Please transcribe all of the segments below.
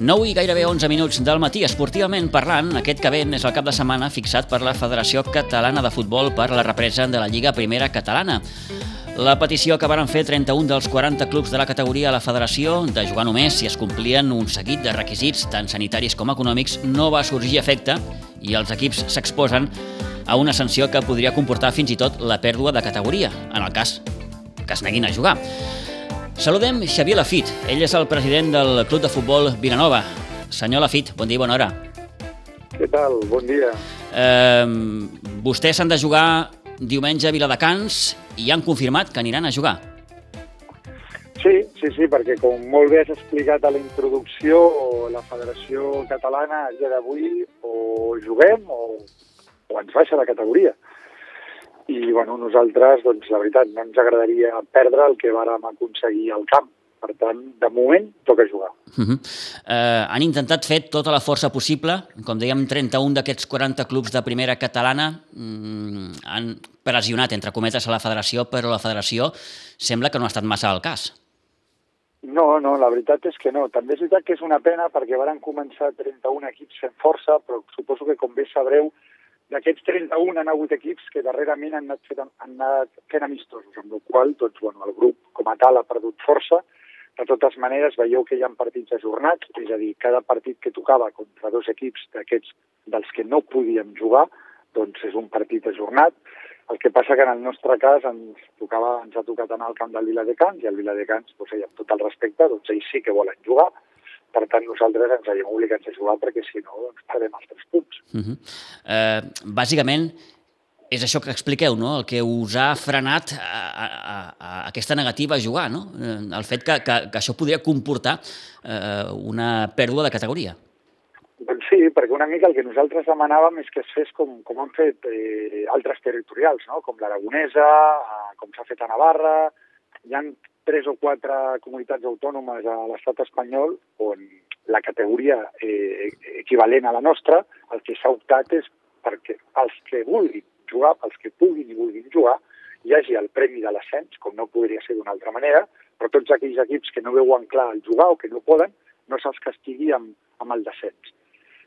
9 i gairebé 11 minuts del matí. Esportivament parlant, aquest que ven és el cap de setmana fixat per la Federació Catalana de Futbol per la represa de la Lliga Primera Catalana. La petició que varen fer 31 dels 40 clubs de la categoria a la federació de jugar només si es complien un seguit de requisits tant sanitaris com econòmics no va sorgir efecte i els equips s'exposen a una sanció que podria comportar fins i tot la pèrdua de categoria, en el cas que es neguin a jugar. Saludem Xavier Lafit. Ell és el president del Club de Futbol Vilanova. Senyor Lafit, bon dia bona hora. Què tal? Bon dia. Eh, vostès han de jugar diumenge a Viladecans i han confirmat que aniran a jugar. Sí, sí, sí, perquè com molt bé has explicat a la introducció, la Federació Catalana a dia d'avui o juguem o, o ens baixa la categoria. I bueno, nosaltres, doncs, la veritat, no ens agradaria perdre el que vàrem aconseguir al camp. Per tant, de moment, toca jugar. Uh -huh. eh, han intentat fer tota la força possible. Com dèiem, 31 d'aquests 40 clubs de primera catalana mm, han pressionat, entre cometes, a la federació, però la federació sembla que no ha estat massa al cas. No, no, la veritat és que no. També és veritat que és una pena perquè varen començar 31 equips fent força, però suposo que, com bé sabreu, d'aquests 31 han hagut equips que darrerament han anat, fent, han anat fent amistosos, amb la qual doncs, bueno, el grup com a tal ha perdut força, de totes maneres, veieu que hi ha partits ajornats, és a dir, cada partit que tocava contra dos equips d'aquests dels que no podíem jugar, doncs és un partit ajornat. El que passa que en el nostre cas ens, tocava, ens ha tocat anar al camp del Viladecans i el Viladecans, doncs, amb tot el respecte, doncs ells sí que volen jugar, per tant nosaltres ens veiem obligats a jugar perquè si no doncs perdem els tres punts. Uh -huh. uh, bàsicament, és això que expliqueu, no? el que us ha frenat a, a, a aquesta negativa a jugar, no? el fet que, que, que això podria comportar eh, una pèrdua de categoria. Doncs sí, perquè una mica el que nosaltres demanàvem és que es fes com, com han fet eh, altres territorials, no? com l'Aragonesa, eh, com s'ha fet a Navarra, hi han tres o quatre comunitats autònomes a l'estat espanyol on la categoria eh, equivalent a la nostra, el que s'ha optat és perquè els que vulguin jugar, pels que puguin i vulguin jugar, hi hagi el premi de l'ascens, com no podria ser d'una altra manera, però tots aquells equips que no veuen clar el jugar o que no poden, no se'ls castigui amb, amb el descens.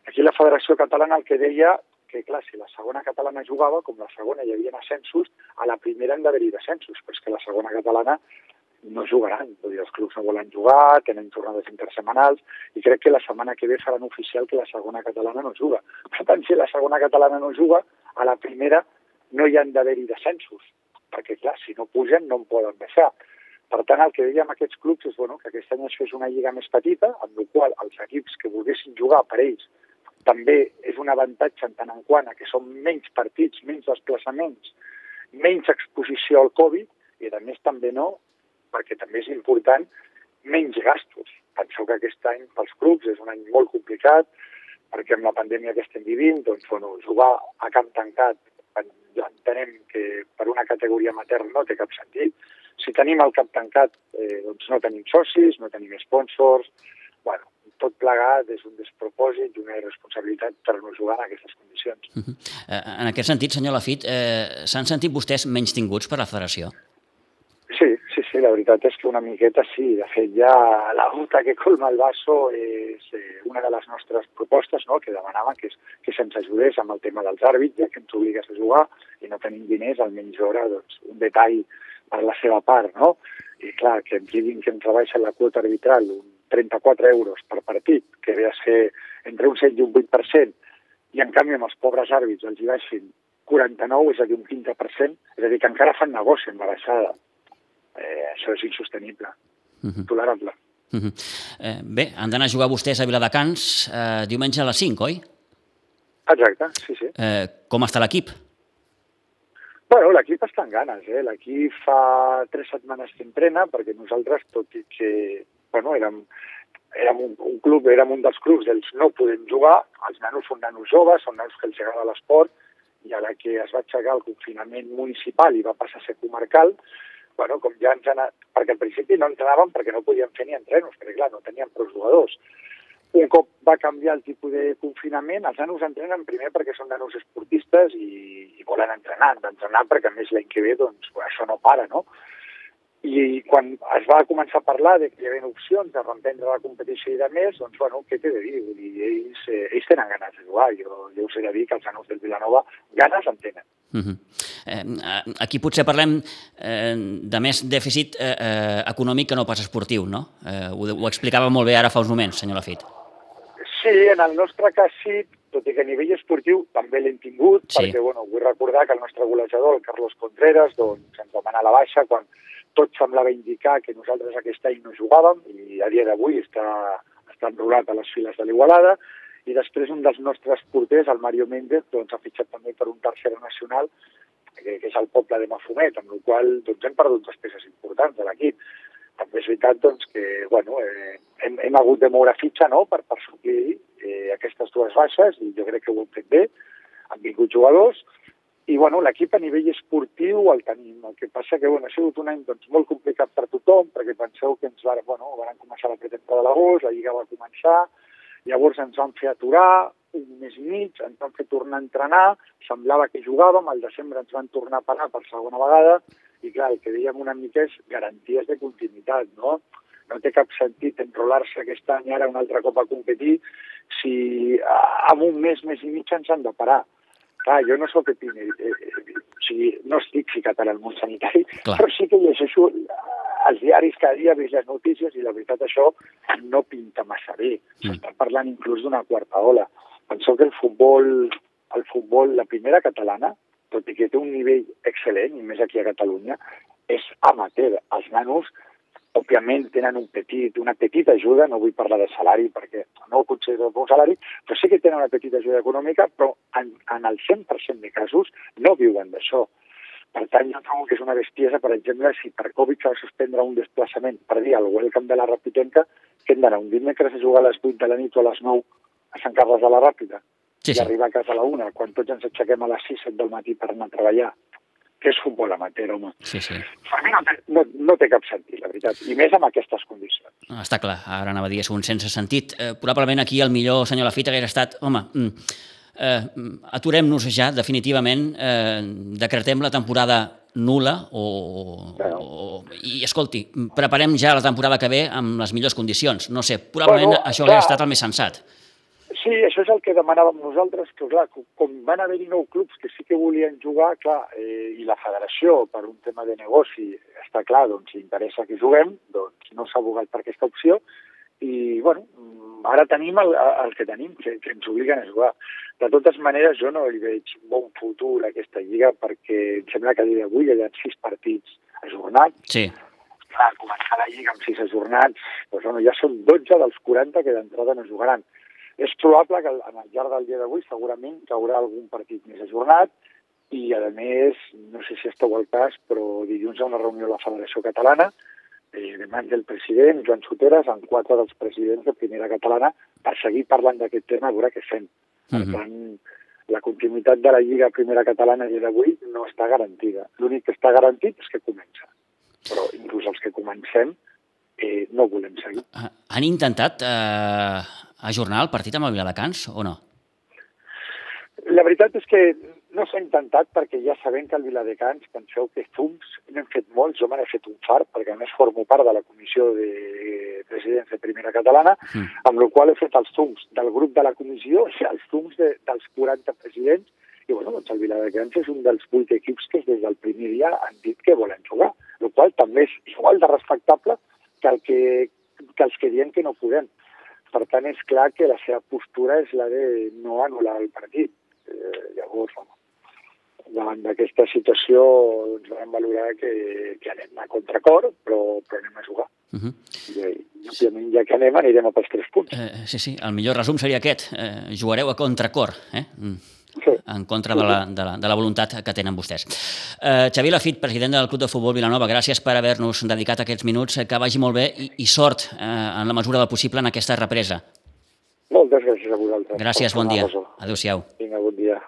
Aquí la Federació Catalana el que deia que, clar, si la segona catalana jugava, com la segona hi havia ascensos, a la primera han d'haver-hi descensos, però és que la segona catalana no jugaran, vull dir, els clubs no volen jugar, tenen jornades intersemanals, i crec que la setmana que ve faran oficial que la segona catalana no juga. Per tant, si la segona catalana no juga, a la primera no hi han d'haver-hi descensos, perquè, clar, si no pugen no en poden baixar. Per tant, el que dèiem a aquests clubs és bueno, que aquest any es fes una lliga més petita, amb la qual els equips que volguessin jugar per ells també és un avantatge en tant en quant que són menys partits, menys desplaçaments, menys exposició al Covid, i a més també no, perquè també és important, menys gastos. Penseu que aquest any pels clubs és un any molt complicat, perquè amb la pandèmia que estem vivint, doncs, bueno, jugar a camp tancat entenem que per una categoria amateur no té cap sentit. Si tenim el camp tancat, eh, doncs no tenim socis, no tenim sponsors, bueno, tot plegat és un despropòsit i una irresponsabilitat per no jugar en aquestes condicions. Uh -huh. En aquest sentit, senyor Lafit, eh, s'han sentit vostès menys tinguts per la federació? La veritat és que una miqueta sí. De fet, ja la ruta que colma el vaso és eh, una de les nostres propostes, no?, que demanaven que, que se'ns ajudés amb el tema dels àrbits, ja que ens obligues a jugar i no tenim diners, almenys hora, doncs, un detall per la seva part, no? I clar, que ens diguin que ens rebaixen la quota arbitral un 34 euros per partit, que ve a ser entre un 7 i un 8%, i en canvi amb els pobres àrbits els hi baixin 49, és a dir, un 15%, és a dir, que encara fan negoci amb la baixada. Això és insostenible, uh -huh. tolerable. Uh -huh. eh, bé, han d'anar a jugar vostès a Viladecans eh, diumenge a les 5, oi? Exacte, sí, sí. Eh, com està l'equip? Bueno, l'equip està en ganes, eh? L'equip fa tres setmanes que entrena, perquè nosaltres, tot i que bueno, érem, érem un, un club, érem un dels clubs dels no podem jugar, els nanos són nanos joves, són nanos que els agrada l'esport, i a la que es va aixecar el confinament municipal i va passar a ser comarcal, bueno, com ja ens anat, perquè al principi no entrenàvem perquè no podíem fer ni entrenos, perquè clar, no teníem prou jugadors. Un cop va canviar el tipus de confinament, els nanos entrenen primer perquè són nanos esportistes i, i volen entrenar, han d'entrenar perquè a més l'any que ve doncs, això no para, no? i quan es va començar a parlar de que hi havia opcions de reprendre la competició i de més, doncs, bueno, què t'he de dir? Vull dir, ells, eh, ells tenen ganes de jugar. Jo, jo us he de dir que els anus del Vilanova ganes en tenen. Uh -huh. eh, aquí potser parlem eh, de més dèficit eh, eh, econòmic que no pas esportiu, no? Eh, ho, ho explicava molt bé ara fa uns moments, senyor Lafit. Sí, en el nostre cas sí, tot i que a nivell esportiu també l'hem tingut, sí. perquè bueno, vull recordar que el nostre golejador, el Carlos Contreras, doncs ens va anar a la baixa quan tot semblava indicar que nosaltres aquest any no jugàvem i a dia d'avui està, està enrolat a les files de l'Igualada i després un dels nostres porters, el Mario Méndez, doncs, ha fitxat també per un tercer nacional que, que és el poble de Mafumet, amb el qual doncs, hem perdut dues peces importants de l'equip. També és veritat doncs, que bueno, eh, hem, hem hagut de moure fitxa no? per, per suplir eh, aquestes dues baixes i jo crec que ho hem fet bé. Han vingut jugadors, i bueno, l'equip a nivell esportiu el tenim. El que passa que bueno, ha sigut un any doncs, molt complicat per tothom, perquè penseu que ens van, bueno, van començar la pretemporada de l'agost, la Lliga va començar, llavors ens van fer aturar un mes i mig, ens van fer tornar a entrenar, semblava que jugàvem, al desembre ens van tornar a parar per segona vegada, i clar, el que dèiem una mica és garanties de continuïtat, no? No té cap sentit enrolar-se aquest any ara un altre cop a competir si en un mes, mes i mig ens han de parar Clar, jo no sóc epine, eh, eh, o sigui, no estic ficat ara al món sanitari, Clar. però sí que llegeixo els diaris cada dia, veig les notícies i la veritat això no pinta massa bé. S'està mm. parlant inclús d'una quarta ola. Penseu que el futbol, el futbol, la primera catalana, tot i que té un nivell excel·lent, i més aquí a Catalunya, és amateur. Els nanos òbviament tenen un petit, una petita ajuda, no vull parlar de salari perquè no ho considero un salari, però sí que tenen una petita ajuda econòmica, però en, en el 100% de casos no viuen d'això. Per tant, jo trobo que és una bestiesa, per exemple, si per Covid s'ha de suspendre un desplaçament per dir al Welcome de la Rapitenca, que hem d'anar un dimecres a jugar a les 8 de la nit o a les 9 a Sant Carles de la Ràpida sí, sí. i arribar a casa a la 1, quan tots ens aixequem a les 6 7 del matí per anar a treballar que és futbol amateur, home. Sí, sí. Per mi no té, no, no té cap sentit, la veritat, i més amb aquestes condicions. No, està clar, ara anava a dir, és un sense sentit. Eh, probablement aquí el millor senyor Lafita hagués estat, home, mm, eh, aturem-nos ja definitivament, eh, decretem la temporada nula o, o, i escolti, preparem ja la temporada que ve amb les millors condicions. No sé, probablement bueno, això hauria estat el més sensat. Sí, això és el que demanàvem nosaltres, que clar, com van haver-hi nou clubs que sí que volien jugar, clar, eh, i la federació, per un tema de negoci, està clar, doncs, si interessa que juguem, doncs no s'ha abogat per aquesta opció, i, bueno, ara tenim el, el que tenim, que, que ens obliguen a jugar. De totes maneres, jo no hi veig bon futur a aquesta lliga, perquè em sembla que a dia d'avui hi ha sis partits ajornats, sí. clar, començar la lliga amb sis ajornats, doncs, bueno, ja són 12 dels 40 que d'entrada no jugaran. És probable que en el llarg del dia d'avui segurament caurà algun partit més ajornat i, a més, no sé si esteu al cas, però dilluns hi ha una reunió a la Federació Catalana eh, de mans del president, Joan Soteres, amb quatre dels presidents de Primera Catalana, per seguir parlant d'aquest tema, a veure què fem. Per uh mhm. -huh. tant, la continuïtat de la Lliga Primera Catalana dia d'avui no està garantida. L'únic que està garantit és que comença. Però inclús els que comencem eh, no volem seguir. Han intentat eh, ajornar el partit amb el Viladecans o no? La veritat és que no s'ha intentat perquè ja sabem que el Viladecans, penseu que fums, n'hem fet molts, jo me n'he fet un fart, perquè a més formo part de la comissió de presidents de Primera Catalana, mm. amb la qual he fet els fums del grup de la comissió, sigui, els fums de, dels 40 presidents, i bueno, doncs el Viladecans és un dels vuit equips que des del primer dia han dit que volen jugar, el qual també és igual de respectable que, el que, que els que diem que no podem. Per tant, és clar que la seva postura és la de no anul·lar el partit. Eh, llavors, home, davant d'aquesta situació doncs, vam valorar que, que anem a contracor, però, però anem a jugar. Uh -huh. I, I, òbviament, ja que anem, anirem a pels tres punts. Eh, sí, sí, el millor resum seria aquest. Eh, jugareu a contracor. Eh? Mm sí. en contra de la, de, la, de la voluntat que tenen vostès. Eh, Xavier Lafit, president del Club de Futbol Vilanova, gràcies per haver-nos dedicat aquests minuts, que vagi molt bé i, i sort eh, en la mesura del possible en aquesta represa. Moltes gràcies a vosaltres. Gràcies, bon dia. Adéu-siau. Vinga, bon dia.